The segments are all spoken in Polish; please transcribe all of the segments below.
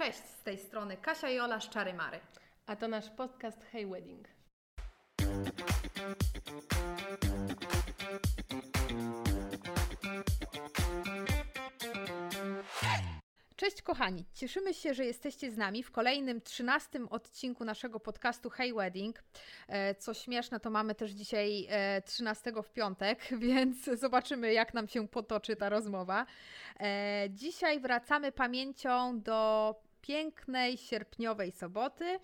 Cześć, z tej strony Kasia i Ola z Czary Mary. A to nasz podcast Hey Wedding. Cześć kochani, cieszymy się, że jesteście z nami w kolejnym, trzynastym odcinku naszego podcastu Hey Wedding. E, Co śmieszne, to mamy też dzisiaj e, 13 w piątek, więc zobaczymy jak nam się potoczy ta rozmowa. E, Dzisiaj wracamy pamięcią do pięknej sierpniowej soboty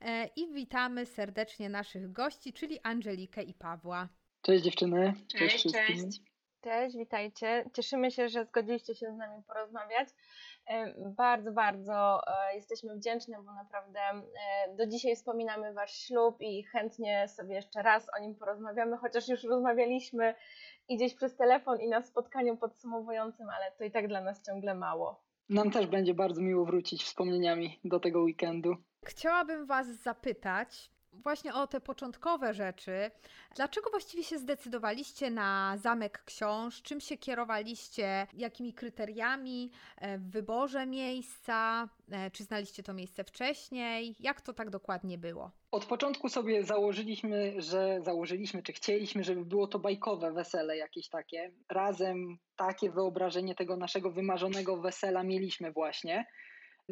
e, i witamy serdecznie naszych gości, czyli Angelikę i Pawła. Cześć dziewczyny. Cześć, wszystkim. cześć. Cześć, witajcie. Cieszymy się, że zgodziliście się z nami porozmawiać. E, Bardzo, bardzo e, jesteśmy wdzięczne, bo naprawdę do dzisiaj wspominamy Wasz ślub i chętnie sobie jeszcze raz o nim porozmawiamy, chociaż już rozmawialiśmy i gdzieś przez telefon i na spotkaniu podsumowującym, ale to i tak dla nas ciągle mało. Nam też będzie bardzo miło wrócić wspomnieniami do tego weekendu. Chciałabym Was zapytać właśnie o te początkowe rzeczy. Dlaczego właściwie się zdecydowaliście na zamek książ? Czym się kierowaliście? Jakimi kryteriami e, w wyborze miejsca? E, Czy znaliście to miejsce wcześniej? Jak to tak dokładnie było? Od początku sobie założyliśmy, że założyliśmy, czy chcieliśmy, żeby było to bajkowe wesele jakieś takie. Razem takie wyobrażenie tego naszego wymarzonego wesela mieliśmy właśnie.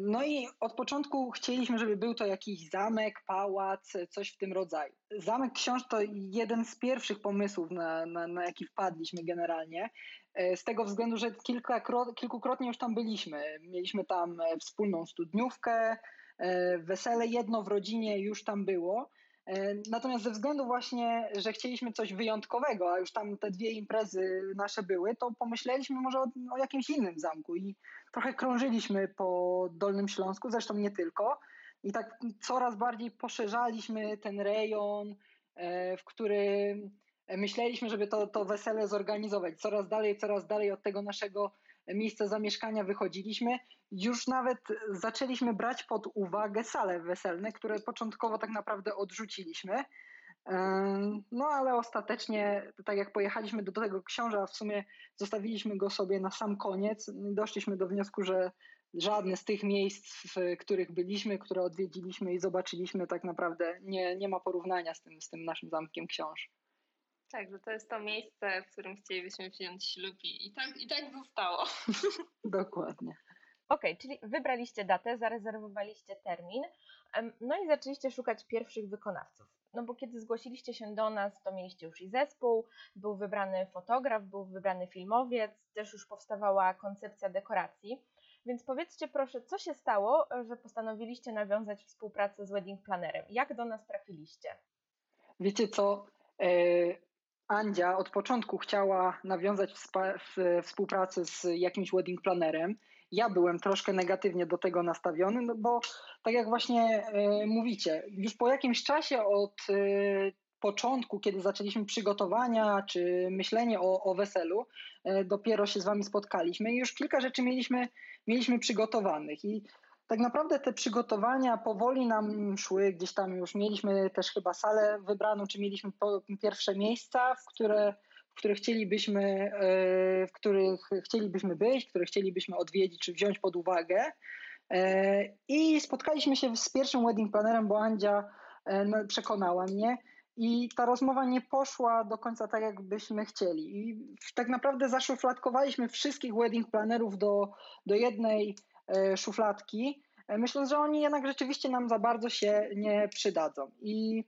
No i od początku chcieliśmy, żeby był to jakiś zamek, pałac, coś w tym rodzaju. Zamek książ to jeden z pierwszych pomysłów, na, na, na jaki wpadliśmy generalnie. E, Z tego względu, że kilkakro- kilkukrotnie już tam byliśmy. Mieliśmy tam e, wspólną studniówkę, e, wesele jedno w rodzinie już tam było. E, Natomiast ze względu właśnie, że chcieliśmy coś wyjątkowego, a już tam te dwie imprezy nasze były, to pomyśleliśmy może o, o jakimś innym zamku i trochę krążyliśmy po Dolnym Śląsku, zresztą nie tylko. I tak coraz bardziej poszerzaliśmy ten rejon, e, w którym myśleliśmy, żeby to, to wesele zorganizować. Coraz dalej, coraz dalej od tego naszego miejsca zamieszkania wychodziliśmy. Już nawet zaczęliśmy brać pod uwagę sale weselne, które początkowo tak naprawdę odrzuciliśmy. Em, No ale ostatecznie, tak jak pojechaliśmy do tego książa, w sumie zostawiliśmy go sobie na sam koniec. Doszliśmy do wniosku, że żadne z tych miejsc, w których byliśmy, które odwiedziliśmy i zobaczyliśmy, tak naprawdę nie, nie ma porównania z tym, z tym naszym zamkiem książ. Tak, że to jest to miejsce, w którym chcielibyśmy wziąć ślub i, tak, i tak zostało. Dokładnie. Okej, czyli wybraliście datę, zarezerwowaliście termin, no i zaczęliście szukać pierwszych wykonawców. No bo kiedy zgłosiliście się do nas, to mieliście już i zespół, był wybrany fotograf, był wybrany filmowiec, też już powstawała koncepcja dekoracji. Więc powiedzcie proszę, co się stało, że postanowiliście nawiązać współpracę z wedding planerem? Jak do nas trafiliście? Wiecie co? E, Andzia od początku chciała nawiązać współpracę z jakimś wedding planerem. Ja byłem troszkę negatywnie do tego nastawiony, no bo tak jak właśnie e, mówicie, już po jakimś czasie od e, początku, kiedy zaczęliśmy przygotowania czy myślenie o, o weselu, e, dopiero się z wami spotkaliśmy i już kilka rzeczy mieliśmy, mieliśmy przygotowanych. I tak naprawdę te przygotowania powoli nam szły, gdzieś tam już mieliśmy też chyba salę wybraną, czy mieliśmy pierwsze miejsca, w które, w które chcielibyśmy, e, w których chcielibyśmy być, które chcielibyśmy odwiedzić, czy wziąć pod uwagę. E, I spotkaliśmy się z pierwszym wedding planerem, bo Andzia e, no, przekonała mnie. I ta rozmowa nie poszła do końca tak, jakbyśmy chcieli. I tak naprawdę zaszufladkowaliśmy wszystkich wedding planerów do, do jednej szufladki, e, myśląc, że oni jednak rzeczywiście nam za bardzo się nie przydadzą. I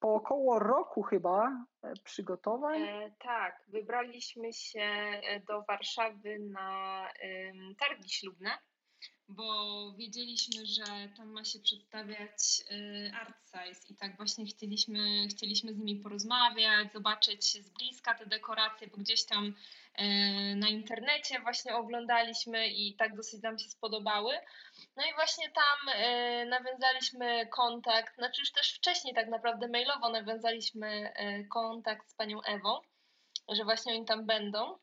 po około roku chyba e, przygotowań, E, tak, wybraliśmy się e, do Warszawy na targi ślubne, bo wiedzieliśmy, że tam ma się przedstawiać e, Art Size i tak właśnie chcieliśmy, chcieliśmy z nimi porozmawiać, zobaczyć z bliska te dekoracje, bo gdzieś tam e, na internecie właśnie oglądaliśmy i tak dosyć nam się spodobały. No i właśnie tam e, nawiązaliśmy kontakt, znaczy już też wcześniej tak naprawdę mailowo nawiązaliśmy e, kontakt z panią Ewą, że właśnie oni tam będą.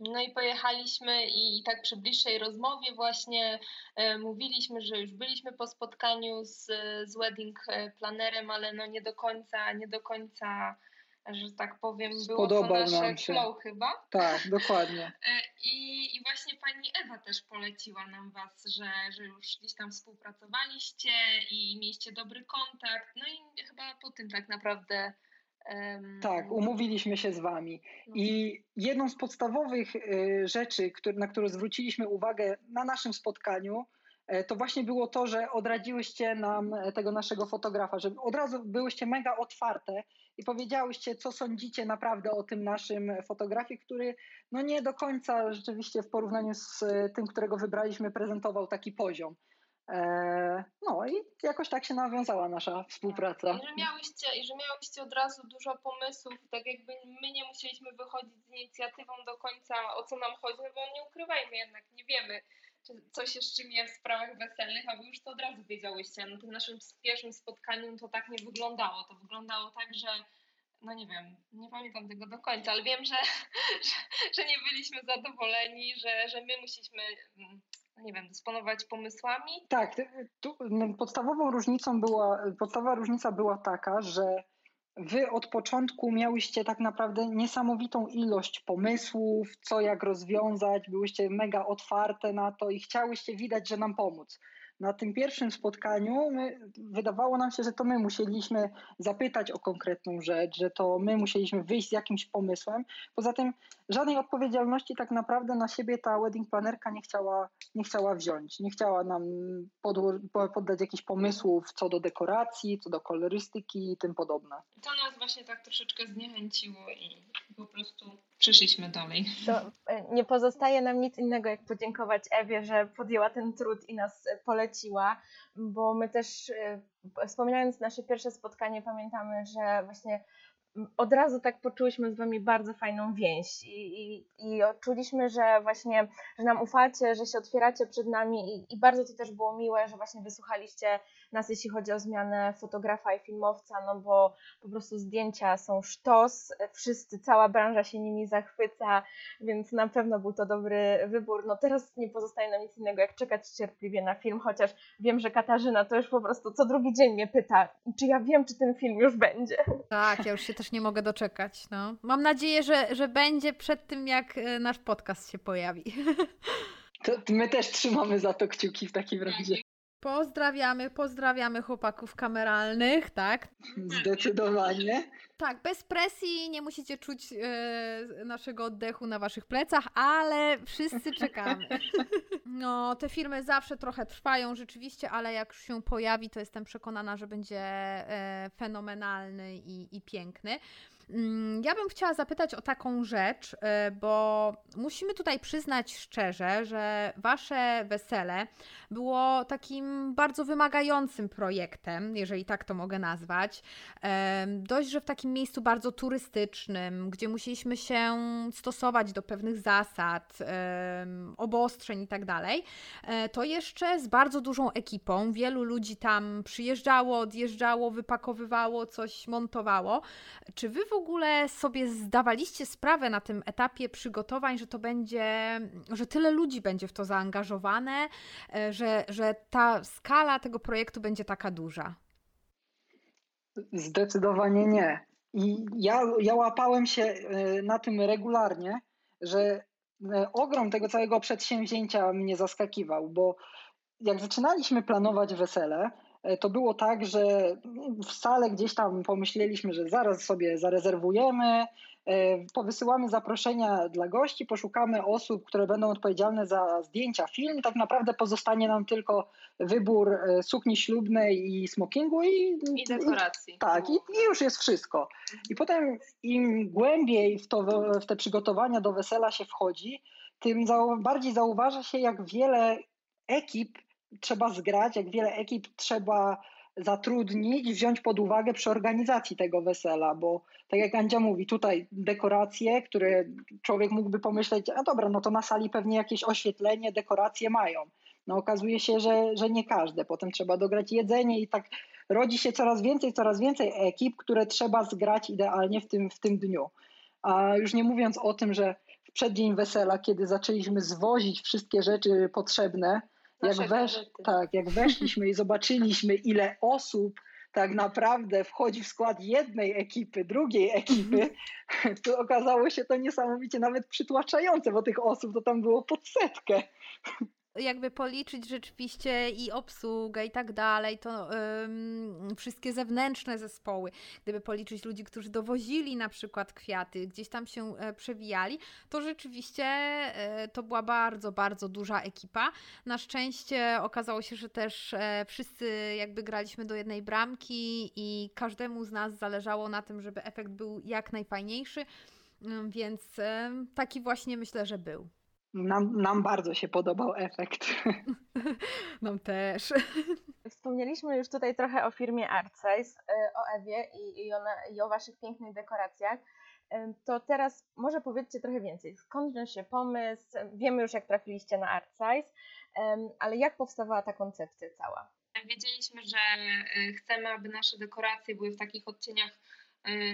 No i pojechaliśmy i, tak przy bliższej rozmowie właśnie e, mówiliśmy, że już byliśmy po spotkaniu z, z wedding e, planerem, ale no nie do końca, nie do końca że tak powiem, było to nasze flow chyba. Tak, dokładnie. E, I, I właśnie pani Ewa też poleciła nam was, że, że już gdzieś tam współpracowaliście i mieliście dobry kontakt. No i chyba po tym tak naprawdę. Tak, umówiliśmy się z Wami. no. I jedną z podstawowych y, rzeczy, na którą zwróciliśmy uwagę na naszym spotkaniu, e, to właśnie było to, że odradziłyście nam e, tego naszego fotografa, że od razu byłyście mega otwarte i powiedziałyście, co sądzicie naprawdę o tym naszym fotografie, który no nie do końca rzeczywiście w porównaniu z e, tym, którego wybraliśmy, prezentował taki poziom. E, No i jakoś tak się nawiązała nasza współpraca. I że, miałyście, I że miałyście od razu dużo pomysłów, tak jakby my nie musieliśmy wychodzić z inicjatywą do końca, o co nam chodzi, no bo nie ukrywajmy jednak, nie wiemy, czy co się szczymie w sprawach weselnych, a wy już to od razu wiedziałyście. Na tym naszym pierwszym spotkaniu to tak nie wyglądało. To wyglądało tak, że no nie wiem, nie pamiętam tego do końca, ale wiem, że, że, że nie byliśmy zadowoleni, że, że my musieliśmy, mm, no nie wiem, dysponować pomysłami. Tak, tu, no, podstawową różnicą była, podstawowa różnica była taka, że wy od początku miałyście tak naprawdę niesamowitą ilość pomysłów, co jak rozwiązać, byłyście mega otwarte na to i chciałyście widać, że nam pomóc. Na tym pierwszym spotkaniu my, wydawało nam się, że to my musieliśmy zapytać o konkretną rzecz, że to my musieliśmy wyjść z jakimś pomysłem. Poza tym żadnej odpowiedzialności tak naprawdę na siebie ta wedding planerka nie chciała, nie chciała wziąć. Nie chciała nam podło- po- poddać jakichś pomysłów co do dekoracji, co do kolorystyki i tym podobne. To nas właśnie tak troszeczkę zniechęciło i po prostu przeszliśmy dalej. To e, nie pozostaje nam nic innego, jak podziękować Ewie, że podjęła ten trud i nas e, poleciła, bo my też, e, wspominając nasze pierwsze spotkanie, pamiętamy, że właśnie od razu tak poczułyśmy z Wami bardzo fajną więź i, i, i czuliśmy, że właśnie, że nam ufacie, że się otwieracie przed nami i, i bardzo to też było miłe, że właśnie wysłuchaliście nas, jeśli chodzi o zmianę fotografa i filmowca, no bo po prostu zdjęcia są sztos, wszyscy, cała branża się nimi zachwyca, więc na pewno był to dobry wybór. No teraz nie pozostaje nam nic innego, jak czekać cierpliwie na film, chociaż wiem, że Katarzyna to już po prostu co drugi dzień mnie pyta, czy ja wiem, czy ten film już będzie. Tak, ja już się też nie mogę doczekać. No. Mam nadzieję, że, że będzie przed tym, jak e, nasz podcast się pojawi. To my też trzymamy za to kciuki w takim razie. Pozdrawiamy, pozdrawiamy chłopaków kameralnych, tak? Zdecydowanie. Tak, bez presji, nie musicie czuć e, naszego oddechu na waszych plecach, ale wszyscy czekamy. No, te filmy zawsze trochę trwają rzeczywiście, ale jak już się pojawi, to jestem przekonana, że będzie e, fenomenalny i, i piękny. Mm, Ja bym chciała zapytać o taką rzecz, e, bo musimy tutaj przyznać szczerze, że wasze wesele było takim bardzo wymagającym projektem, jeżeli tak to mogę nazwać. Dość, że w takim miejscu bardzo turystycznym, gdzie musieliśmy się stosować do pewnych zasad, obostrzeń i tak dalej, e, to jeszcze z bardzo dużą ekipą. Wielu ludzi tam przyjeżdżało, odjeżdżało, wypakowywało, coś montowało. Czy wy w ogóle sobie zdawaliście sprawę na tym etapie przygotowań, że to będzie, że tyle ludzi będzie w to zaangażowane, e, że, że ta skala tego projektu będzie taka duża? Zdecydowanie nie. I ja, ja łapałem się e, na tym regularnie, że e, ogrom tego całego przedsięwzięcia mnie zaskakiwał, bo jak zaczynaliśmy planować wesele, to było tak, że w salę gdzieś tam pomyśleliśmy, że zaraz sobie zarezerwujemy, e, powysyłamy zaproszenia dla gości, poszukamy osób, które będą odpowiedzialne za zdjęcia, film. Tak naprawdę pozostanie nam tylko wybór e, sukni ślubnej i smokingu i, I dekoracji. tak, i, i już jest wszystko. I potem im głębiej w, to, w te przygotowania do wesela się wchodzi, tym bardziej zauważa się, jak wiele ekip trzeba zgrać, jak wiele ekip trzeba zatrudnić, wziąć pod uwagę przy organizacji tego wesela, bo tak jak Andzia mówi, tutaj dekoracje, które człowiek mógłby pomyśleć, a dobra, no to na sali pewnie jakieś oświetlenie, dekoracje mają. No okazuje się, że, że nie każde. Potem trzeba dograć jedzenie i tak rodzi się coraz więcej, coraz więcej ekip, które trzeba zgrać idealnie w tym, w tym dniu. A już nie mówiąc o tym, że w przeddzień wesela, kiedy zaczęliśmy zwozić wszystkie rzeczy potrzebne, jak, wesz, tak, jak weszliśmy i zobaczyliśmy, ile osób tak naprawdę wchodzi w skład jednej ekipy, drugiej ekipy, to okazało się to niesamowicie nawet przytłaczające, bo tych osób to tam było pod setkę jakby policzyć rzeczywiście i obsługę i tak dalej, to ym, wszystkie zewnętrzne zespoły, gdyby policzyć ludzi, którzy dowozili na przykład kwiaty, gdzieś tam się e, przewijali, to rzeczywiście e, to była bardzo, bardzo duża ekipa. Na szczęście okazało się, że też e, wszyscy jakby graliśmy do jednej bramki i każdemu z nas zależało na tym, żeby efekt był jak najfajniejszy, więc taki właśnie myślę, że był. Nam, nam bardzo się podobał efekt. Nam też. Wspomnieliśmy już tutaj trochę o firmie ArtSize, o Ewie i, i, o, i o Waszych pięknych dekoracjach. To teraz może powiedzcie trochę więcej. Skąd wziął się pomysł? Wiemy już, jak trafiliście na ArtSize, ale jak powstawała ta koncepcja cała? Wiedzieliśmy, że y, chcemy, aby nasze dekoracje były w takich odcieniach Y,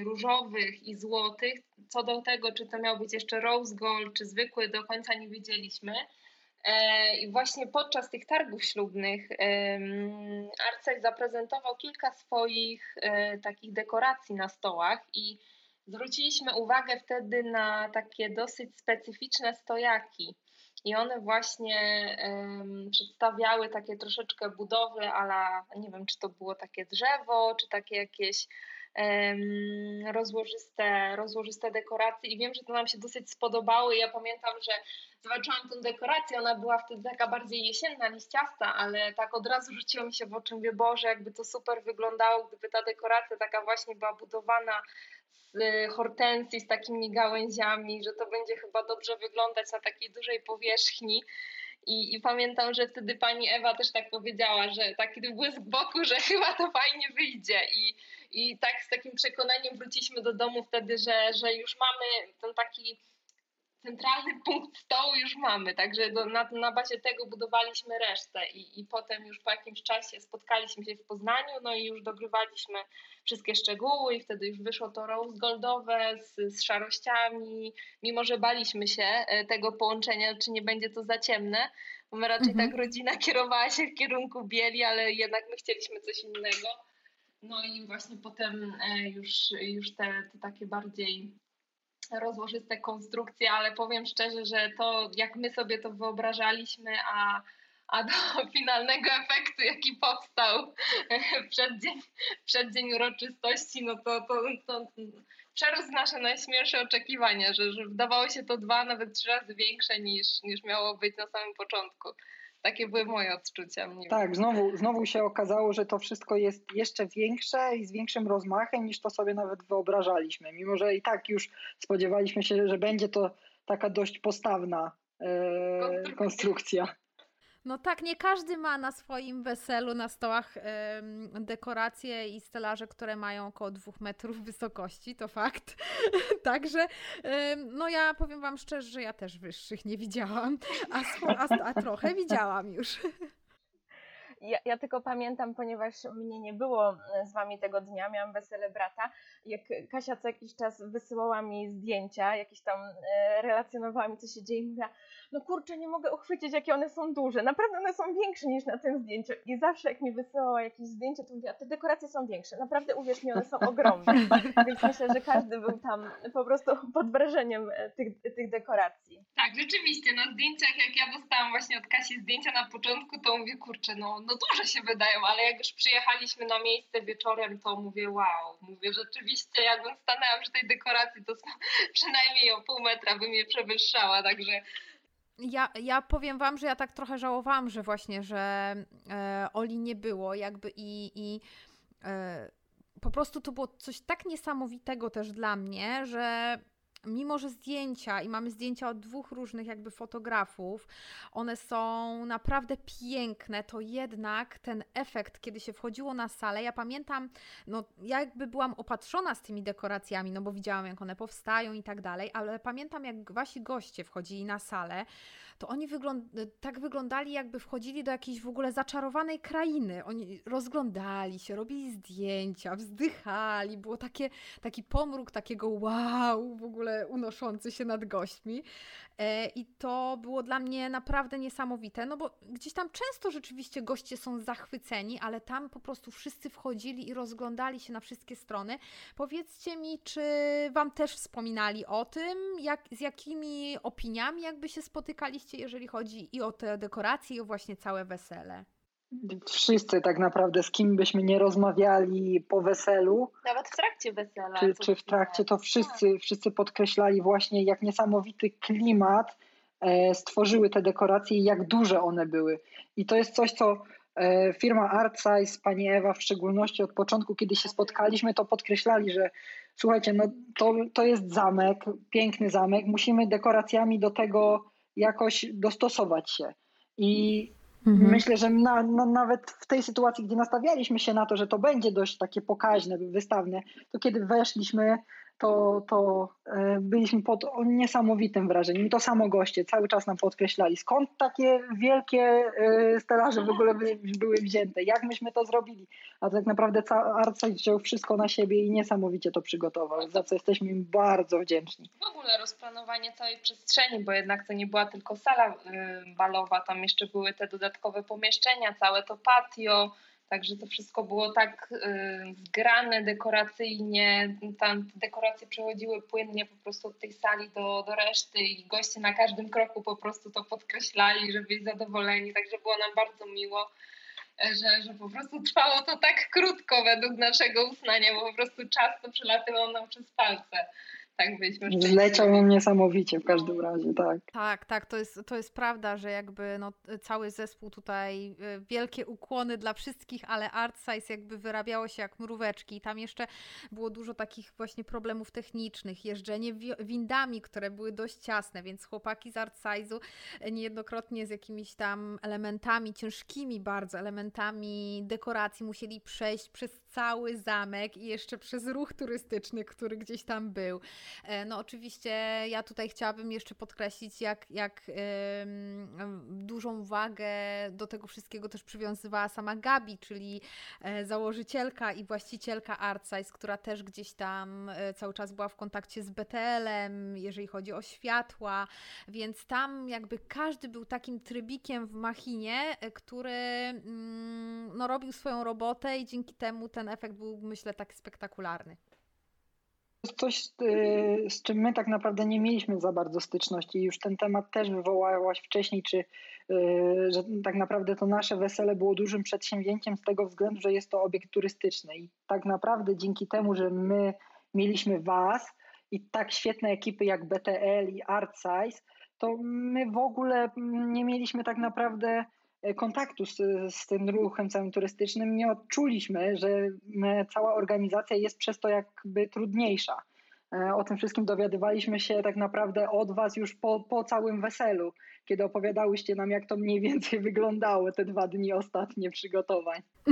różowych i złotych. Co do tego, czy to miał być jeszcze rose gold, czy zwykły, do końca nie wiedzieliśmy. E, I właśnie podczas tych targów ślubnych Arcej zaprezentował kilka swoich e, takich dekoracji na stołach i zwróciliśmy uwagę wtedy na takie dosyć specyficzne stojaki. I one właśnie um, przedstawiały takie troszeczkę budowy, ale nie wiem, czy to było takie drzewo, czy takie jakieś rozłożyste, rozłożyste dekoracje i wiem, że to nam się dosyć spodobało ja pamiętam, że zobaczyłam tę dekorację, ona była wtedy taka bardziej jesienna, liściasta, ale tak od razu rzuciło mi się w oczy, mówię, Boże, jakby to super wyglądało, gdyby ta dekoracja taka właśnie była budowana z hortensji, z takimi gałęziami, że to będzie chyba dobrze wyglądać na takiej dużej powierzchni. I, I, pamiętam, że wtedy pani Ewa też tak powiedziała, że taki błysk boku, że chyba to fajnie wyjdzie. I, i tak z takim przekonaniem wróciliśmy do domu wtedy, że, że już mamy ten taki centralny punkt stołu już mamy, także do, na, na bazie tego budowaliśmy resztę i, i potem już po jakimś czasie spotkaliśmy się w Poznaniu, no i już dogrywaliśmy wszystkie szczegóły i wtedy już wyszło to rose goldowe z, z szarościami, mimo że baliśmy się e, tego połączenia, czy nie będzie to za ciemne, bo my raczej mhm. tak rodzina kierowała się w kierunku bieli, ale jednak my chcieliśmy coś innego. No i właśnie potem e, już, już te, te takie bardziej rozłożyste konstrukcje, ale powiem szczerze, że to jak my sobie to wyobrażaliśmy, a, a do finalnego efektu, jaki powstał przed dzień, przed dzień uroczystości, no to, to, to przerósł nasze najśmielsze oczekiwania, że, że wydawało się to dwa, nawet trzy razy większe niż, niż miało być na samym początku. Takie były moje odczucia. Tak, znowu, znowu się okazało, że to wszystko jest jeszcze większe i z większym rozmachem niż to sobie nawet wyobrażaliśmy. Mimo, że i tak już spodziewaliśmy się, że będzie to taka dość postawna e, konstrukcja. No tak, nie każdy ma na swoim weselu na stołach dekoracje i stelaże, które mają około dwóch metrów wysokości, to fakt. Także, no ja powiem Wam szczerze, że ja też wyższych nie widziałam, a, a, a trochę widziałam już. Ja, ja, tylko pamiętam, ponieważ mnie nie było e, z wami tego dnia, miałam wesele brata, jak Kasia co jakiś czas wysyłała mi zdjęcia, jakieś tam e, relacjonowała mi, co się dzieje mówiła, no kurczę, nie mogę uchwycić, jakie one są duże, naprawdę one są większe niż na tym zdjęciu. I zawsze jak mi wysyłała jakieś zdjęcie, to mówiła, te dekoracje są większe, naprawdę uwierz mi, one są ogromne. Więc myślę, że każdy był tam po prostu pod wrażeniem e, tych, tych dekoracji. Tak, rzeczywiście, na zdjęciach, jak ja dostałam właśnie od Kasi zdjęcia na początku, to mówię, kurczę, no, no duże się wydają, ale jak już przyjechaliśmy na miejsce wieczorem, to mówię, wow, mówię, rzeczywiście, jakbym stanęła przy tej dekoracji, to przynajmniej o pół metra bym je przewyższała, także ja, ja powiem wam, że ja tak trochę żałowałam, że właśnie, że e, Oli nie było, jakby i, i e, po prostu to było coś tak niesamowitego też dla mnie, że mimo że zdjęcia i mamy zdjęcia od dwóch różnych jakby fotografów, one są naprawdę piękne, to jednak ten efekt, kiedy się wchodziło na salę, ja pamiętam, no ja jakby byłam opatrzona z tymi dekoracjami, no bo widziałam jak one powstają i tak dalej, ale pamiętam jak wasi goście wchodzili na salę, to oni wygląd tak wyglądali, jakby wchodzili do jakiejś w ogóle zaczarowanej krainy. Oni rozglądali się, robili zdjęcia, wzdychali. Było takie, taki pomruk takiego wow, w ogóle unoszący się nad gośćmi. E, I to było dla mnie naprawdę niesamowite, no bo gdzieś tam często rzeczywiście goście są zachwyceni, ale tam po prostu wszyscy wchodzili i rozglądali się na wszystkie strony. Powiedzcie mi, czy Wam też wspominali o tym, jak, z jakimi opiniami jakby się spotykaliście, jeżeli chodzi i o te dekoracje, i o właśnie całe wesele? Wszyscy tak naprawdę, z kim byśmy nie rozmawiali po weselu. Nawet w trakcie wesela. Czy, czy w trakcie, to wszyscy, tak. wszyscy podkreślali właśnie, jak niesamowity klimat e, stworzyły te dekoracje i jak duże one były. I to jest coś, co e, firma Artsize, pani Ewa w szczególności od początku, kiedy się spotkaliśmy, to podkreślali, że słuchajcie, no to, to jest zamek, piękny zamek, musimy dekoracjami do tego jakoś dostosować się. I Mhm. Myślę, że na, na, nawet w tej sytuacji, gdzie nastawialiśmy się na to, że to będzie dość takie pokaźne, wystawne, to kiedy weszliśmy to, to e, byliśmy pod niesamowitym wrażeniem. To samo goście cały czas nam podkreślali, skąd takie wielkie e, stelaże w ogóle były wzięte, jak myśmy to zrobili. A tak naprawdę Artside wziął wszystko na siebie i niesamowicie to przygotował, za co jesteśmy im bardzo wdzięczni. W ogóle rozplanowanie całej przestrzeni, bo jednak to nie była tylko sala e, balowa, tam jeszcze były te dodatkowe pomieszczenia, całe to patio, Także to wszystko było tak y, zgrane dekoracyjnie, tam te dekoracje przechodziły płynnie po prostu od tej sali do, do reszty i goście na każdym kroku po prostu to podkreślali, żeby być zadowoleni, także było nam bardzo miło. E, że, że po prostu trwało to tak krótko według naszego uznania, bo po prostu czas to przelatywał nam przez palce tak byliśmy Zleciał nim niesamowicie w każdym razie, tak. Tak, tak, to jest, to jest prawda, że jakby no, cały zespół tutaj, y, wielkie ukłony dla wszystkich, ale Art Size jakby wyrabiało się jak mróweczki. Tam jeszcze było dużo takich właśnie problemów technicznych, jeżdżenie windami, które były dość ciasne, więc chłopaki z Art Size'u niejednokrotnie z jakimiś tam elementami, ciężkimi bardzo elementami dekoracji musieli przejść przez cały zamek i jeszcze przez ruch turystyczny, który gdzieś tam był. E, no oczywiście ja tutaj chciałabym jeszcze podkreślić, jak, jak dużą wagę do tego wszystkiego też przywiązywała sama Gabi, czyli e, założycielka i właścicielka Artsize, która też gdzieś tam e, cały czas była w kontakcie z BTL-em, jeżeli chodzi o światła, więc tam jakby każdy był takim trybikiem w machinie, który mm, no, robił swoją robotę i dzięki temu ten efekt był myślę tak spektakularny coś, y, z czym my tak naprawdę nie mieliśmy za bardzo styczności. Już ten temat też wywołałaś wcześniej, czy y, że tak naprawdę to nasze wesele było dużym przedsięwzięciem z tego względu, że jest to obiekt turystyczny. I tak naprawdę dzięki temu, że my mieliśmy Was i tak świetne ekipy jak BTL i ArtSize, to my w ogóle nie mieliśmy tak naprawdę kontaktu z, z tym ruchem całym turystycznym nie odczuliśmy, że cała organizacja jest przez to jakby trudniejsza. E, o tym wszystkim dowiadywaliśmy się tak naprawdę od Was już po, po całym weselu, kiedy opowiadałyście nam, jak to mniej więcej wyglądało te dwa dni ostatnie przygotowań.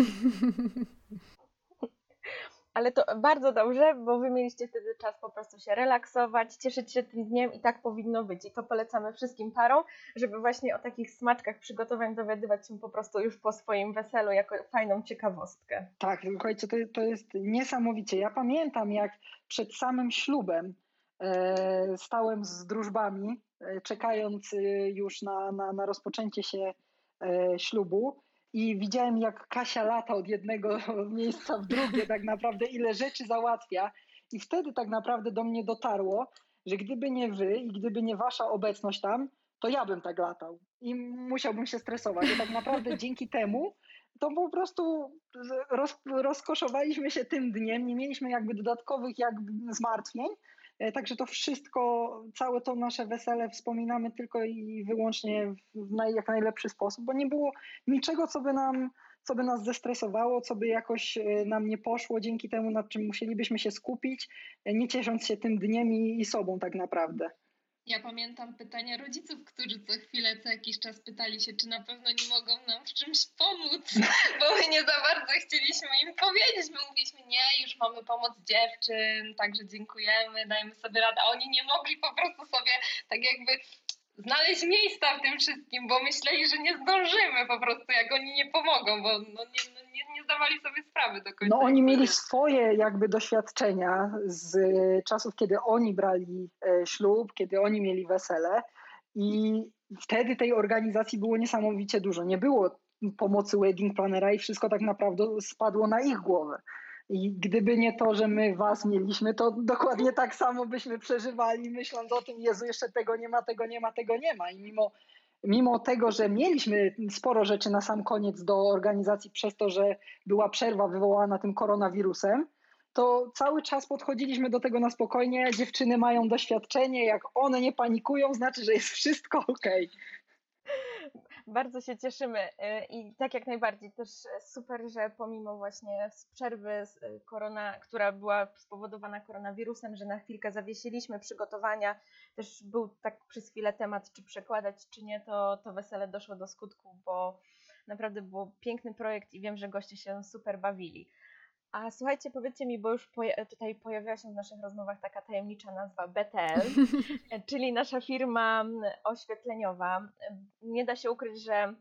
ale to bardzo dobrze, bo wy mieliście wtedy czas po prostu się relaksować, cieszyć się tym dniem i tak powinno być. I to polecamy wszystkim parom, żeby właśnie o takich smaczkach przygotowań dowiadywać się po prostu już po swoim weselu jako fajną ciekawostkę. Tak, słuchajcie, to, to jest niesamowicie. Ja pamiętam, jak przed samym ślubem e, stałem z drużbami, e, czekając e, już na, na, na rozpoczęcie się e, ślubu i widziałem, jak Kasia lata od jednego miejsca w drugie, tak naprawdę, ile rzeczy załatwia. I wtedy tak naprawdę do mnie dotarło, że gdyby nie wy i gdyby nie wasza obecność tam, to ja bym tak latał i musiałbym się stresować. I tak naprawdę dzięki temu to po prostu roz, rozkoszowaliśmy się tym dniem, nie mieliśmy jakby dodatkowych jakby zmartwień, także to wszystko, całe to nasze wesele wspominamy tylko i wyłącznie w naj, jak najlepszy sposób, bo nie było niczego, co by nam co by nas zestresowało, co by jakoś e, nam nie poszło dzięki temu, nad czym musielibyśmy się skupić, e, nie ciesząc się tym dniem i, i sobą tak naprawdę. Ja pamiętam pytania rodziców, którzy co chwilę, co jakiś czas pytali się, czy na pewno nie mogą nam w czymś pomóc, bo my nie za bardzo chcieliśmy im powiedzieć. My mówiliśmy, nie, już mamy pomoc dziewczyn, także dziękujemy, dajmy sobie radę. A oni nie mogli po prostu sobie tak jakby znaleźć miejsca w tym wszystkim, bo myśleli, że nie zdążymy po prostu, jak oni nie pomogą, bo no nie, no nie, nie zdawali sobie sprawy do końca. No oni mieli swoje jakby doświadczenia z czasów, kiedy oni brali e, ślub, kiedy oni mieli wesele i wtedy tej organizacji było niesamowicie dużo. Nie było pomocy wedding planera i wszystko tak naprawdę spadło na ich głowę. I gdyby nie to, że my was mieliśmy, to dokładnie tak samo byśmy przeżywali, myśląc o tym, Jezu, jeszcze tego nie ma, tego nie ma, tego nie ma. I mimo, mimo tego, że mieliśmy sporo rzeczy na sam koniec do organizacji, przez to, że była przerwa wywołana tym koronawirusem, to cały czas podchodziliśmy do tego na spokojnie. Dziewczyny mają doświadczenie, jak one nie panikują, znaczy, że jest wszystko ok. Bardzo się cieszymy y, i tak jak najbardziej też super, że pomimo właśnie przerwy, y, korona, która była spowodowana koronawirusem, że na chwilkę zawiesiliśmy przygotowania, też był tak przez chwilę temat, czy przekładać, czy nie, to, to wesele doszło do skutku, bo naprawdę był piękny projekt i wiem, że goście się super bawili. A słuchajcie, powiedzcie mi, bo już poja tutaj pojawiła się w naszych rozmowach taka tajemnicza nazwa BTL, czyli nasza firma oświetleniowa. Nie da się ukryć, że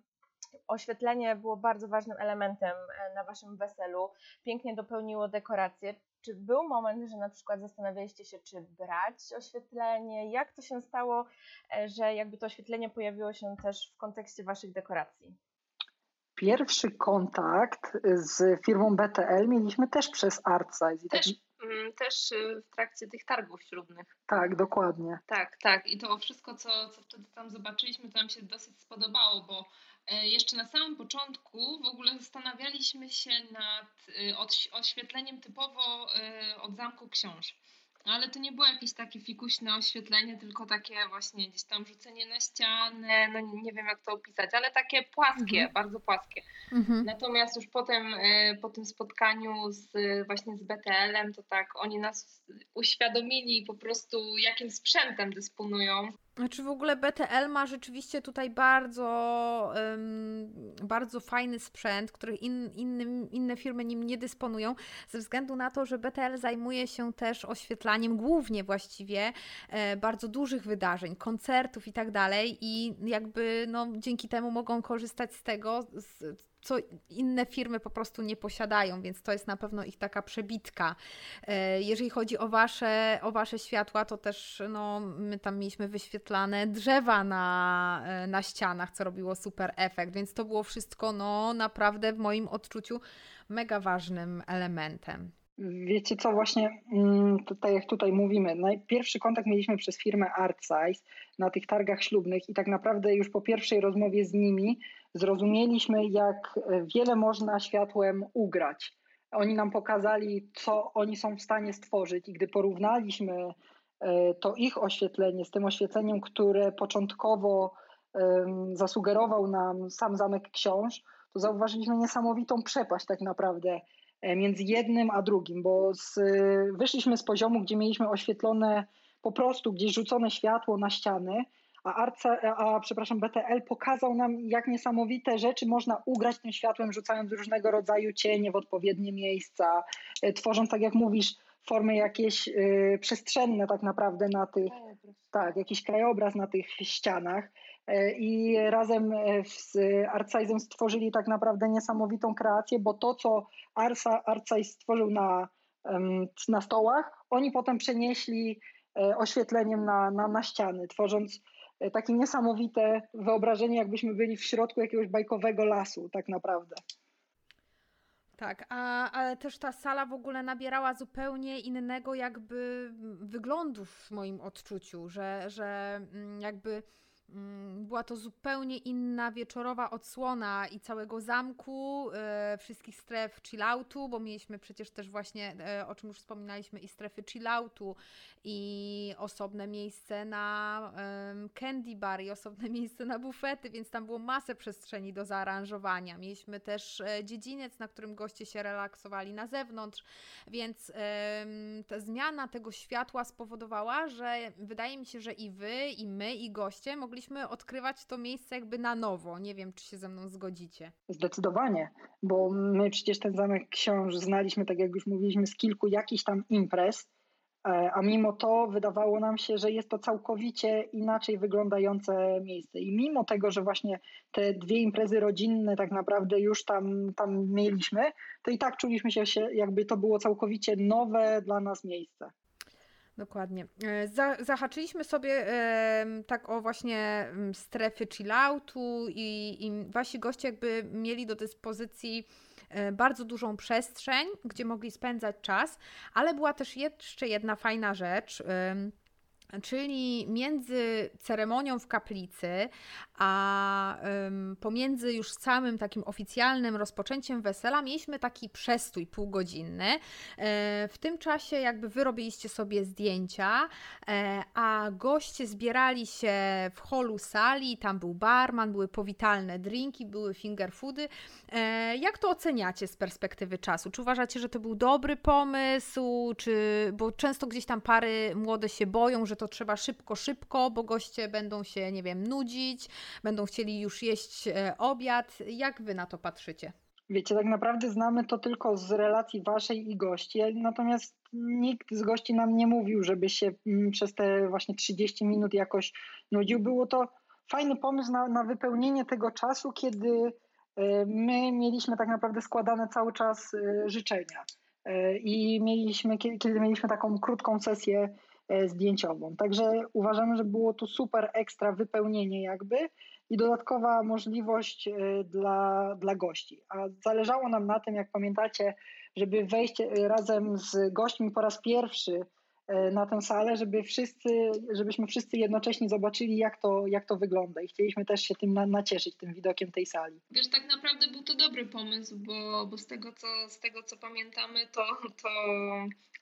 oświetlenie było bardzo ważnym elementem e, na waszym weselu. Pięknie dopełniło dekoracje. Czy był moment, że na przykład zastanawialiście się, czy brać oświetlenie? Jak to się stało, e, że jakby to oświetlenie pojawiło się też w kontekście waszych dekoracji? Pierwszy kontakt z firmą BTL mieliśmy też przez ArtSize. Też, tak... też y, w trakcie tych targów ślubnych. Tak, dokładnie. Tak, tak. I to wszystko, co, co wtedy tam zobaczyliśmy, to nam się dosyć spodobało, bo e, jeszcze na samym początku w ogóle zastanawialiśmy się nad y, oświetleniem typowo y, od Zamku Książ. Ale to nie było jakieś takie fikuśne oświetlenie, tylko takie właśnie gdzieś tam rzucenie na ścianę, no nie wiem jak to opisać, ale takie płaskie, mhm. bardzo płaskie. Mhm. Natomiast już potem e, po tym spotkaniu z, właśnie z BTL-em, to tak oni nas uświadomili po prostu jakim sprzętem dysponują. Znaczy w ogóle BTL ma rzeczywiście tutaj bardzo, bardzo fajny sprzęt, który in, innym, inne firmy nim nie dysponują, ze względu na to, że BTL zajmuje się też oświetlaniem głównie właściwie e, bardzo dużych wydarzeń, koncertów i tak dalej i jakby no, dzięki temu mogą korzystać z tego, z, co inne firmy po prostu nie posiadają, więc to jest na pewno ich taka przebitka. E, jeżeli chodzi o wasze, o wasze światła, to też no, my tam mieliśmy wyświetlane drzewa na, e, na ścianach, co robiło super efekt, więc to było wszystko no, naprawdę w moim odczuciu mega ważnym elementem. Wiecie co, właśnie mm, tutaj jak tutaj mówimy, pierwszy kontakt mieliśmy przez firmę ArtSize na tych targach ślubnych i tak naprawdę już po pierwszej rozmowie z nimi zrozumieliśmy, jak wiele można światłem ugrać. Oni nam pokazali, co oni są w stanie stworzyć, i gdy porównaliśmy e, to ich oświetlenie z tym oświetleniem, które początkowo zasugerował nam sam Zamek Książ, to zauważyliśmy niesamowitą przepaść tak naprawdę e, między jednym a drugim, bo z, wyszliśmy z poziomu, gdzie mieliśmy oświetlone po prostu gdzieś rzucone światło na ściany, a, Arca, a przepraszam, BTL pokazał nam, jak niesamowite rzeczy można ugrać tym światłem, rzucając różnego rodzaju cienie w odpowiednie miejsca, e, tworząc, tak jak mówisz, formy jakieś y, przestrzenne tak naprawdę na tych, tak, jakiś krajobraz na tych ścianach. I razem z Artsize'em stworzyli tak naprawdę niesamowitą kreację, bo to, co Artsize stworzył na, na stołach, oni potem przenieśli oświetleniem na, na, na ściany, tworząc E, takie niesamowite wyobrażenie, jakbyśmy byli w środku jakiegoś bajkowego lasu, tak naprawdę. Tak, a, ale też ta sala w ogóle nabierała zupełnie innego jakby wyglądu w moim odczuciu, że, że mm, jakby była to zupełnie inna wieczorowa odsłona i całego zamku, e, wszystkich stref chilloutu, bo mieliśmy przecież też właśnie, e, o czym już wspominaliśmy, i strefy chilloutu, i osobne miejsce na candy bar, i osobne miejsce na bufety, więc tam było masę przestrzeni do zaaranżowania. Mieliśmy też e, dziedziniec, na którym goście się relaksowali na zewnątrz, więc ta zmiana tego światła spowodowała, że wydaje mi się, że i wy, i my, i goście mogli mogliśmy odkrywać to miejsce jakby na nowo. Nie wiem, czy się ze mną zgodzicie. Zdecydowanie, bo my przecież ten zamek książ znaliśmy, tak jak już mówiliśmy, z kilku jakichś tam imprez, E, a mimo to wydawało nam się, że jest to całkowicie inaczej wyglądające miejsce. I mimo tego, że właśnie te dwie imprezy rodzinne tak naprawdę już tam, tam mieliśmy, to i tak czuliśmy się, jakby to było całkowicie nowe dla nas miejsce. Dokładnie. E, zahaczyliśmy sobie tak o właśnie strefy chilloutu i, i wasi goście jakby mieli do dyspozycji E, bardzo dużą przestrzeń, gdzie mogli spędzać czas, ale była też jeszcze jedna fajna rzecz czyli między ceremonią w kaplicy, a pomiędzy już samym takim oficjalnym rozpoczęciem wesela mieliśmy taki przestój półgodzinny. E, w tym czasie jakby wy robiliście sobie zdjęcia, e, a goście zbierali się w holu sali, tam był barman, były powitalne drinki, były finger foody. E, jak to oceniacie z perspektywy czasu? Czy uważacie, że to był dobry pomysł, czy, bo często gdzieś tam pary młode się boją, że to trzeba szybko, szybko, bo goście będą się, nie wiem, nudzić, będą chcieli już jeść e, obiad. Jak wy na to patrzycie? Wiecie, tak naprawdę znamy to tylko z relacji waszej i gości, natomiast nikt z gości nam nie mówił, żeby się mm, przez te właśnie 30 minut jakoś nudził. Było to fajny pomysł na, na wypełnienie tego czasu, kiedy e, my mieliśmy tak naprawdę składane cały czas e, życzenia. I mieliśmy, kiedy mieliśmy taką krótką sesję zdjęciową. Także uważamy, że było to super ekstra wypełnienie jakby i dodatkowa możliwość e, dla, dla gości. A zależało nam na tym, jak pamiętacie, żeby wejść e, razem z gośćmi po raz pierwszy na tę salę, żeby wszyscy, żebyśmy wszyscy jednocześnie zobaczyli, jak to, jak to wygląda i chcieliśmy też się tym na, nacieszyć, tym widokiem tej sali. Wiesz, tak naprawdę był to dobry pomysł, bo, bo z, tego, co, z tego, co pamiętamy, to, to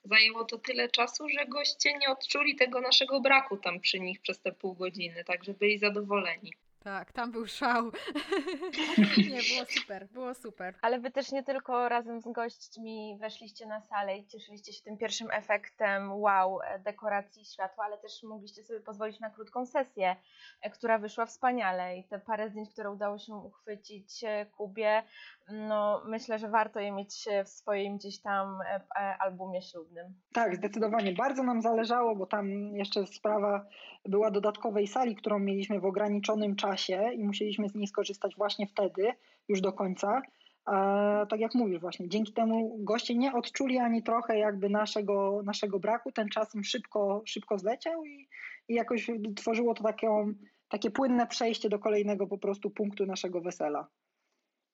zajęło to tyle czasu, że goście nie odczuli tego naszego braku tam przy nich przez te pół godziny, także byli zadowoleni. Tak, tam był szał. nie, było super, było super. Ale wy też nie tylko razem z gośćmi weszliście na salę i cieszyliście się tym pierwszym efektem wow, dekoracji światła, ale też mogliście sobie pozwolić na krótką sesję, e, która wyszła wspaniale i te parę zdjęć, które udało się uchwycić e, Kubie, no myślę, że warto je mieć w swoim gdzieś tam e, albumie ślubnym. Tak, zdecydowanie. Bardzo nam zależało, bo tam jeszcze sprawa była dodatkowej sali, którą mieliśmy w ograniczonym czasie czasie i musieliśmy z niej skorzystać właśnie wtedy, już do końca. A, tak jak mówisz właśnie, dzięki temu goście nie odczuli ani trochę jakby naszego, naszego braku, ten czas im szybko, szybko zleciał i, i jakoś tworzyło to taką, takie płynne przejście do kolejnego po prostu punktu naszego wesela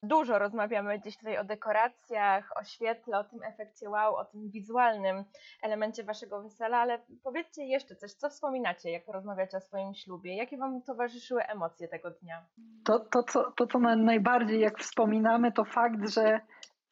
dużo rozmawiamy dziś tutaj o dekoracjach, o świetle, o tym efekcie wow, o tym wizualnym elemencie waszego wesela, ale powiedzcie jeszcze coś, co wspominacie, jak rozmawiacie o swoim ślubie? Jakie wam towarzyszyły emocje tego dnia? To, to, co, to co najbardziej jak wspominamy, to fakt, że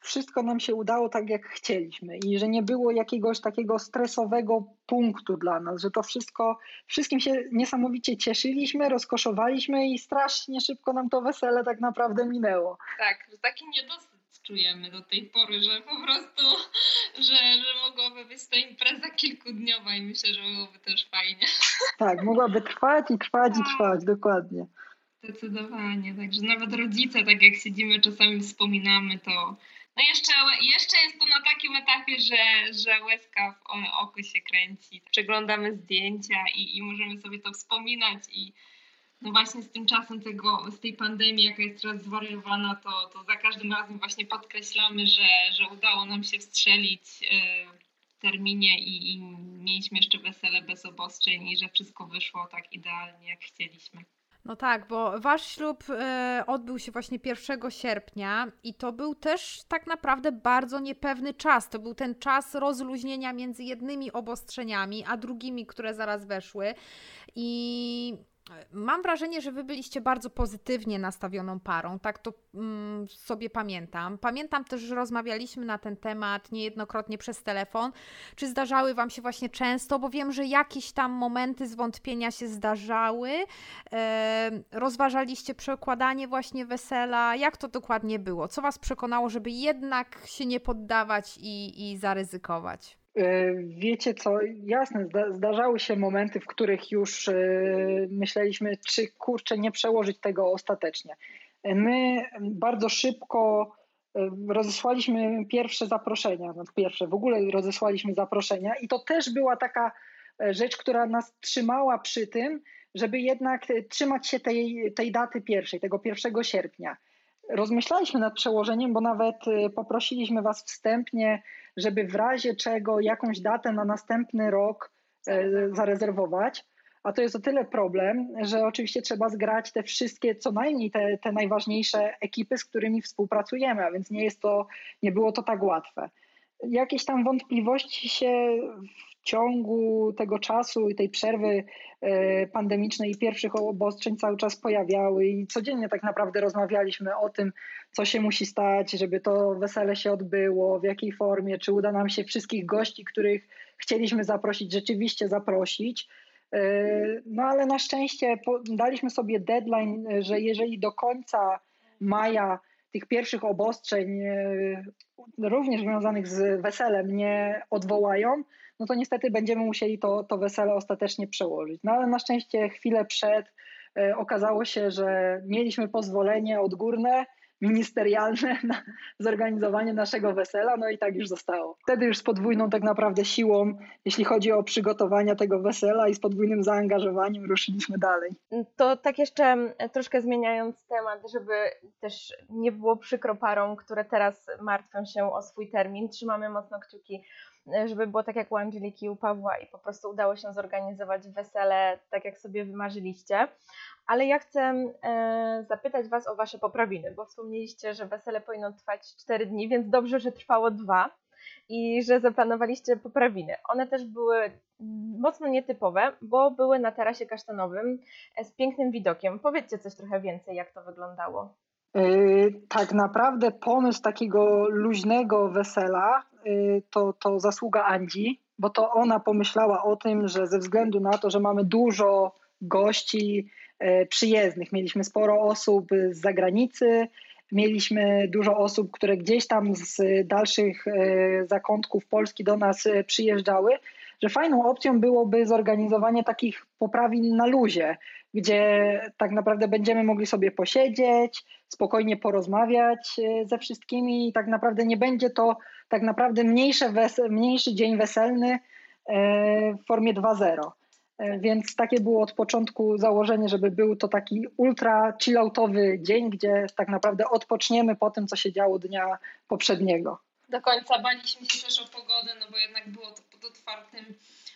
wszystko nam się udało tak, jak chcieliśmy i że nie było jakiegoś takiego stresowego punktu dla nas, że to wszystko, wszystkim się niesamowicie cieszyliśmy, rozkoszowaliśmy i strasznie szybko nam to wesele tak naprawdę minęło. Tak, że taki niedosyt czujemy do tej pory, że po prostu, że, że mogłaby być to impreza kilkudniowa i myślę, że byłoby też fajnie. Tak, mogłaby trwać i trwać i trwać, dokładnie. Zdecydowanie, także nawet rodzice, tak jak siedzimy czasami wspominamy, to no jeszcze, jeszcze jest to na takim etapie, że, że łezka w oku się kręci. Przeglądamy zdjęcia i, i możemy sobie to wspominać i no właśnie z tym czasem tego, z tej pandemii, jaka jest teraz zwariowana, to, to za każdym razem właśnie podkreślamy, że, że udało nam się wstrzelić w terminie i, i mieliśmy jeszcze wesele bez obostrzeń i że wszystko wyszło tak idealnie, jak chcieliśmy. No tak, bo wasz ślub e, odbył się właśnie 1 sierpnia i to był też tak naprawdę bardzo niepewny czas. To był ten czas rozluźnienia między jednymi obostrzeniami, a drugimi, które zaraz weszły. I Mam wrażenie, że wy byliście bardzo pozytywnie nastawioną parą, tak to mm, sobie pamiętam. Pamiętam też, że rozmawialiśmy na ten temat niejednokrotnie przez telefon. Czy zdarzały wam się właśnie często, bo wiem, że jakieś tam momenty zwątpienia się zdarzały. E, rozważaliście przekładanie właśnie wesela. Jak to dokładnie było? Co was przekonało, żeby jednak się nie poddawać i, i zaryzykować? E, wiecie co, jasne, zdarzały się momenty, w których już e, myśleliśmy, czy kurczę nie przełożyć tego ostatecznie. E, my bardzo szybko rozesłaliśmy pierwsze zaproszenia, no pierwsze, w ogóle rozesłaliśmy zaproszenia i to też była taka rzecz, która nas trzymała przy tym, żeby jednak trzymać się tej, tej daty pierwszej, tego 1 sierpnia. Rozmyślaliśmy nad przełożeniem, bo nawet poprosiliśmy Was wstępnie, żeby w razie czego jakąś datę na następny rok zarezerwować. A to jest o tyle problem, że oczywiście trzeba zgrać te wszystkie, co najmniej te, te najważniejsze ekipy, z którymi współpracujemy, a więc nie jest to, nie było to tak łatwe. Jakieś tam wątpliwości się w ciągu tego czasu i tej przerwy e, pandemicznej i pierwszych obostrzeń cały czas pojawiały i codziennie tak naprawdę rozmawialiśmy o tym, co się musi stać, żeby to wesele się odbyło, w jakiej formie, czy uda nam się wszystkich gości, których chcieliśmy zaprosić, rzeczywiście zaprosić. E, no ale na szczęście daliśmy sobie deadline, że jeżeli do końca maja tych pierwszych obostrzeń, e, również związanych z weselem, nie odwołają, no to niestety będziemy musieli to, to wesele ostatecznie przełożyć. No ale na szczęście chwilę przed e, okazało się, że mieliśmy pozwolenie odgórne ministerialne na zorganizowanie naszego wesela, no i tak już zostało. Wtedy już z podwójną tak naprawdę siłą, jeśli chodzi o przygotowania tego wesela i z podwójnym zaangażowaniem ruszyliśmy dalej. To tak jeszcze troszkę zmieniając temat, żeby też nie było przykro parom, które teraz martwią się o swój termin, trzymamy mocno kciuki żeby było tak jak u Angeliki i u Pawła i po prostu udało się zorganizować wesele tak, jak sobie wymarzyliście. Ale ja chcę e, zapytać Was o Wasze poprawiny, bo wspomnieliście, że wesele powinno trwać 4 dni, więc dobrze, że trwało 2 i że zaplanowaliście poprawiny. One też były mocno nietypowe, bo były na tarasie kasztanowym e, z pięknym widokiem. Powiedzcie coś trochę więcej, jak to wyglądało. Yy, tak naprawdę pomysł takiego luźnego wesela to, to zasługa Andzi, bo to ona pomyślała o tym, że ze względu na to, że mamy dużo gości yy, przyjezdnych, mieliśmy sporo osób z zagranicy, mieliśmy dużo osób, które gdzieś tam z dalszych zakątków Polski do nas przyjeżdżały, że fajną opcją byłoby zorganizowanie takich poprawin na luzie, gdzie tak naprawdę będziemy mogli sobie posiedzieć, spokojnie porozmawiać e, ze wszystkimi i tak naprawdę nie będzie to tak naprawdę mniejsze mniejszy dzień weselny e, w formie 2.0. E, więc takie było od początku założenie, żeby był to taki ultra chilloutowy dzień, gdzie tak naprawdę odpoczniemy po tym, co się działo dnia poprzedniego. Do końca baliśmy się też o pogodę, no bo jednak było to pod otwartym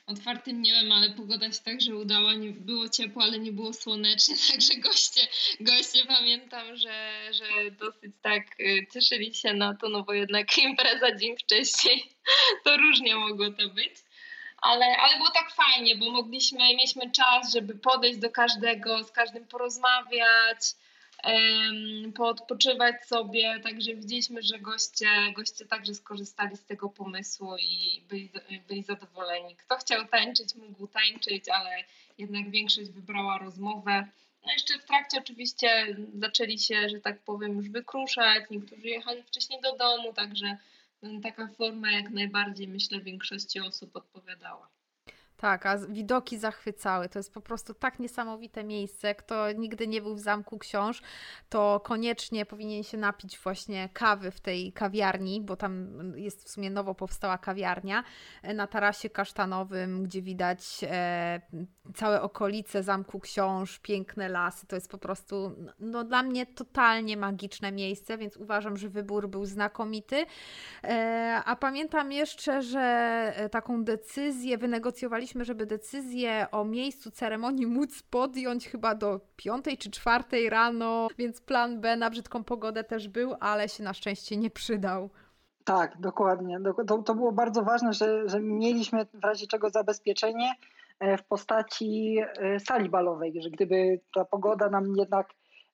otwartym niebem, ale pogoda się także udała. Nie było ciepło, ale nie było słonecznie, także goście, goście pamiętam, że, że dosyć tak y, cieszyli się na to, no bo jednak impreza dzień wcześniej, to różnie mogło to być. Ale, ale było tak fajnie, bo mogliśmy, mieliśmy czas, żeby podejść do każdego, z każdym porozmawiać, poodpoczywać sobie, także widzieliśmy, że goście, goście także skorzystali z tego pomysłu i byli, byli zadowoleni. Kto chciał tańczyć, mógł tańczyć, ale jednak większość wybrała rozmowę. No jeszcze w trakcie oczywiście zaczęli się, że tak powiem, już wykruszać, niektórzy jechali wcześniej do domu, także taka forma jak najbardziej myślę większości osób odpowiadała. Tak, a widoki zachwycały. To jest po prostu tak niesamowite miejsce. Kto nigdy nie był w Zamku Książ, to koniecznie powinien się napić właśnie kawy w tej kawiarni, bo tam jest w sumie nowo powstała kawiarnia e, na tarasie kasztanowym, gdzie widać e, całe okolice Zamku Książ, piękne lasy. To jest po prostu no, dla mnie totalnie magiczne miejsce, więc uważam, że wybór był znakomity. E, a pamiętam jeszcze, że taką decyzję wynegocjowaliśmy planowaliśmy, żeby decyzję o miejscu ceremonii móc podjąć chyba do piątej czy czwartej rano, więc plan B na brzydką pogodę też był, ale się na szczęście nie przydał. Tak, dokładnie. To, to było bardzo ważne, że, że mieliśmy w razie czego zabezpieczenie e, w postaci e, sali balowej, że gdyby ta pogoda nam jednak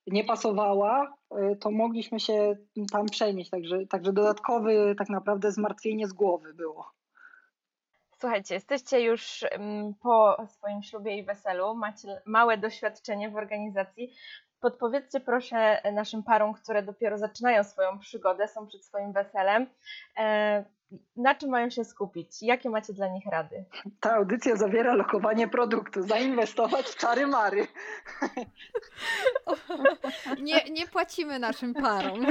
nie pasowała, e, to mogliśmy się tam przenieść. Także, także dodatkowy tak naprawdę zmartwienie z głowy było. Słuchajcie, jesteście już po swoim ślubie i weselu, macie małe doświadczenie w organizacji. Podpowiedzcie proszę naszym parom, które dopiero zaczynają swoją przygodę, są przed swoim weselem, e, na czym mają się skupić? Jakie macie dla nich rady? Ta audycja zawiera lokowanie produktu. Zainwestować w czary mary. Nie, nie płacimy naszym parom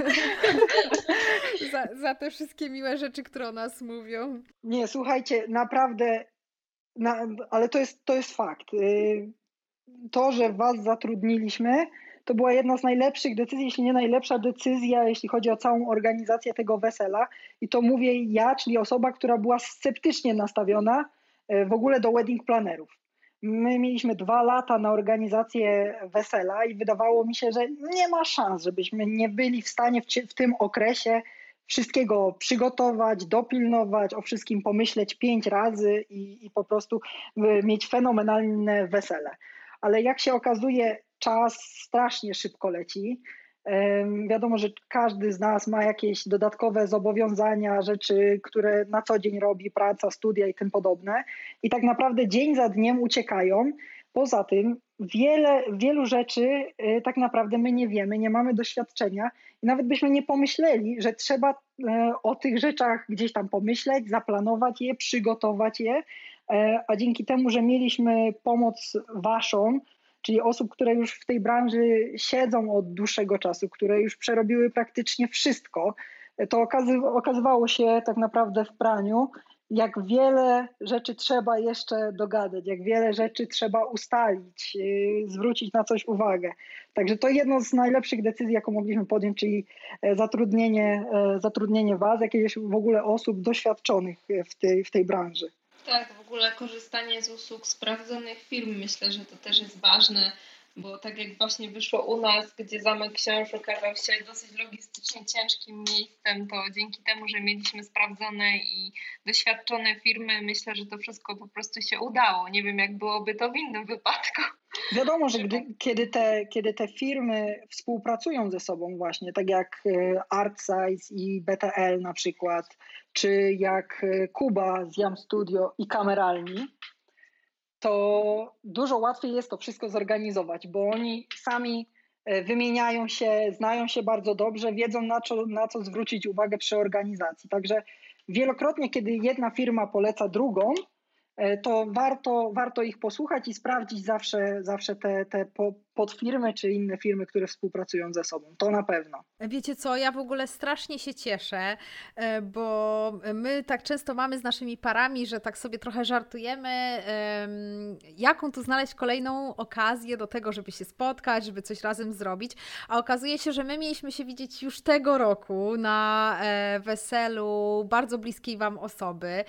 za, za te wszystkie miłe rzeczy, które o nas mówią. Nie, słuchajcie, naprawdę, na, ale to jest, to jest fakt. Y, to, że Was zatrudniliśmy, to była jedna z najlepszych decyzji, jeśli nie najlepsza decyzja, jeśli chodzi o całą organizację tego wesela. I to mówię ja, czyli osoba, która była sceptycznie nastawiona e, w ogóle do wedding planerów. My mieliśmy dwa lata na organizację wesela i wydawało mi się, że nie ma szans, żebyśmy nie byli w stanie w, w tym okresie wszystkiego przygotować, dopilnować, o wszystkim pomyśleć pięć razy i, i po prostu e, mieć fenomenalne wesele. Ale jak się okazuje, czas strasznie szybko leci. Wiadomo, że każdy z nas ma jakieś dodatkowe zobowiązania, rzeczy, które na co dzień robi, praca, studia i tym podobne. I tak naprawdę dzień za dniem uciekają. Poza tym wiele, wielu rzeczy y, tak naprawdę my nie wiemy, nie mamy doświadczenia i nawet byśmy nie pomyśleli, że trzeba e, o tych rzeczach gdzieś tam pomyśleć, zaplanować je, przygotować je, e, a dzięki temu, że mieliśmy pomoc waszą, czyli osób, które już w tej branży siedzą od dłuższego czasu, które już przerobiły praktycznie wszystko, to okazywało się tak naprawdę w praniu, jak wiele rzeczy trzeba jeszcze dogadać, jak wiele rzeczy trzeba ustalić, yy, zwrócić na coś uwagę. Także to jedno z najlepszych decyzji, jaką mogliśmy podjąć, czyli e, zatrudnienie, e, zatrudnienie Was, jakieś w ogóle osób doświadczonych w tej, w tej branży. Tak, w ogóle korzystanie z usług sprawdzonych firm myślę, że to też jest ważne, bo tak jak właśnie wyszło u nas, gdzie Zamek Książ okazał się dosyć logistycznie ciężkim miejscem, to dzięki temu, że mieliśmy sprawdzone i doświadczone firmy, myślę, że to wszystko po prostu się udało. Nie wiem, jak byłoby to w innym wypadku. Wiadomo, że gdy, kiedy, te, kiedy te firmy współpracują ze sobą właśnie, tak jak e, ArtSize i BTL na przykład, czy jak e, Kuba z Jam Studio i kameralni, to dużo łatwiej jest to wszystko zorganizować, bo oni sami e, wymieniają się, znają się bardzo dobrze, wiedzą na co, na co zwrócić uwagę przy organizacji. Także wielokrotnie, kiedy jedna firma poleca drugą, E, to warto, warto ich posłuchać i sprawdzić zawsze, zawsze te, te podfirmy czy inne firmy, które współpracują ze sobą. To na pewno. Wiecie co, ja w ogóle strasznie się cieszę, e, bo my tak często mamy z naszymi parami, że tak sobie trochę żartujemy, jaką tu znaleźć kolejną okazję do tego, żeby się spotkać, żeby coś razem zrobić. A okazuje się, że my mieliśmy się widzieć już tego roku na e, weselu bardzo bliskiej Wam osoby.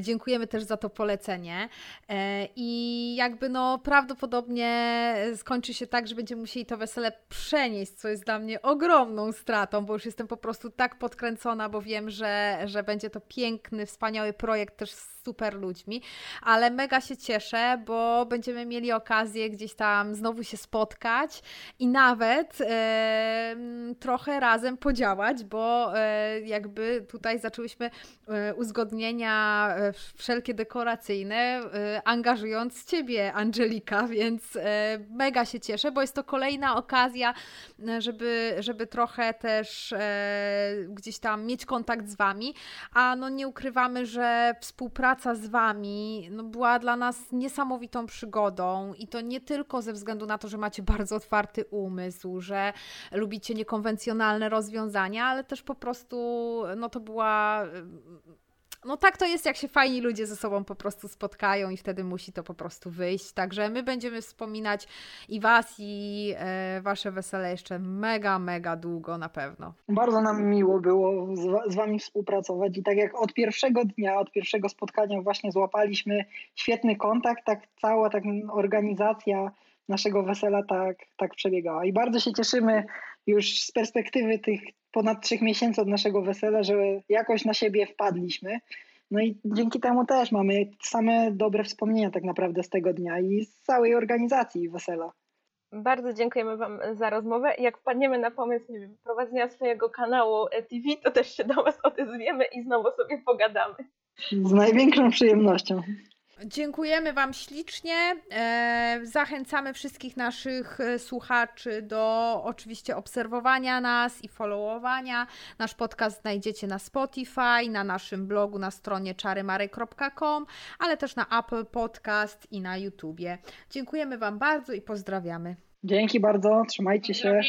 Dziękujemy też za to polecenie e, i jakby no prawdopodobnie skończy się tak, że będziemy musieli to wesele przenieść, co jest dla mnie ogromną stratą, bo już jestem po prostu tak podkręcona, bo wiem, że, że będzie to piękny, wspaniały projekt też z super ludźmi, ale mega się cieszę, bo będziemy mieli okazję gdzieś tam znowu się spotkać i nawet e, trochę razem podziałać, bo e, jakby tutaj zaczęłyśmy e, uzgodnienia, e, wszelkie dekoracje Y, angażując Ciebie, Angelika, więc y, mega się cieszę, bo jest to kolejna okazja, żeby, żeby trochę też gdzieś tam mieć kontakt z Wami, a no nie ukrywamy, że współpraca z Wami no, była dla nas niesamowitą przygodą i to nie tylko ze względu na to, że macie bardzo otwarty umysł, że lubicie niekonwencjonalne rozwiązania, ale też po prostu no to była no tak to jest, jak się fajni ludzie ze sobą po prostu spotkają i wtedy musi to po prostu wyjść. Także my będziemy wspominać i Was, i e, Wasze wesele jeszcze mega, mega długo na pewno. Bardzo nam miło było z, z Wami współpracować i tak jak od pierwszego dnia, od pierwszego spotkania właśnie złapaliśmy świetny kontakt, tak cała tak organizacja naszego wesela tak, tak przebiegała. I bardzo się cieszymy już z perspektywy tych ponad trzech miesięcy od naszego wesela, że jakoś na siebie wpadliśmy. No i dzięki temu też mamy same dobre wspomnienia tak naprawdę z tego dnia i z całej organizacji wesela. Bardzo dziękujemy Wam za rozmowę. Jak wpadniemy na pomysł nie wiem, prowadzenia swojego kanału TV, to też się do Was odezwiemy i znowu sobie pogadamy. Z największą przyjemnością. Dziękujemy Wam ślicznie. E, zachęcamy wszystkich naszych e, słuchaczy do oczywiście obserwowania nas i followowania. Nasz podcast znajdziecie na Spotify, na naszym blogu na stronie czarymary.com, ale też na Apple Podcast i na YouTubie. Dziękujemy Wam bardzo i pozdrawiamy. Dzięki bardzo, trzymajcie się.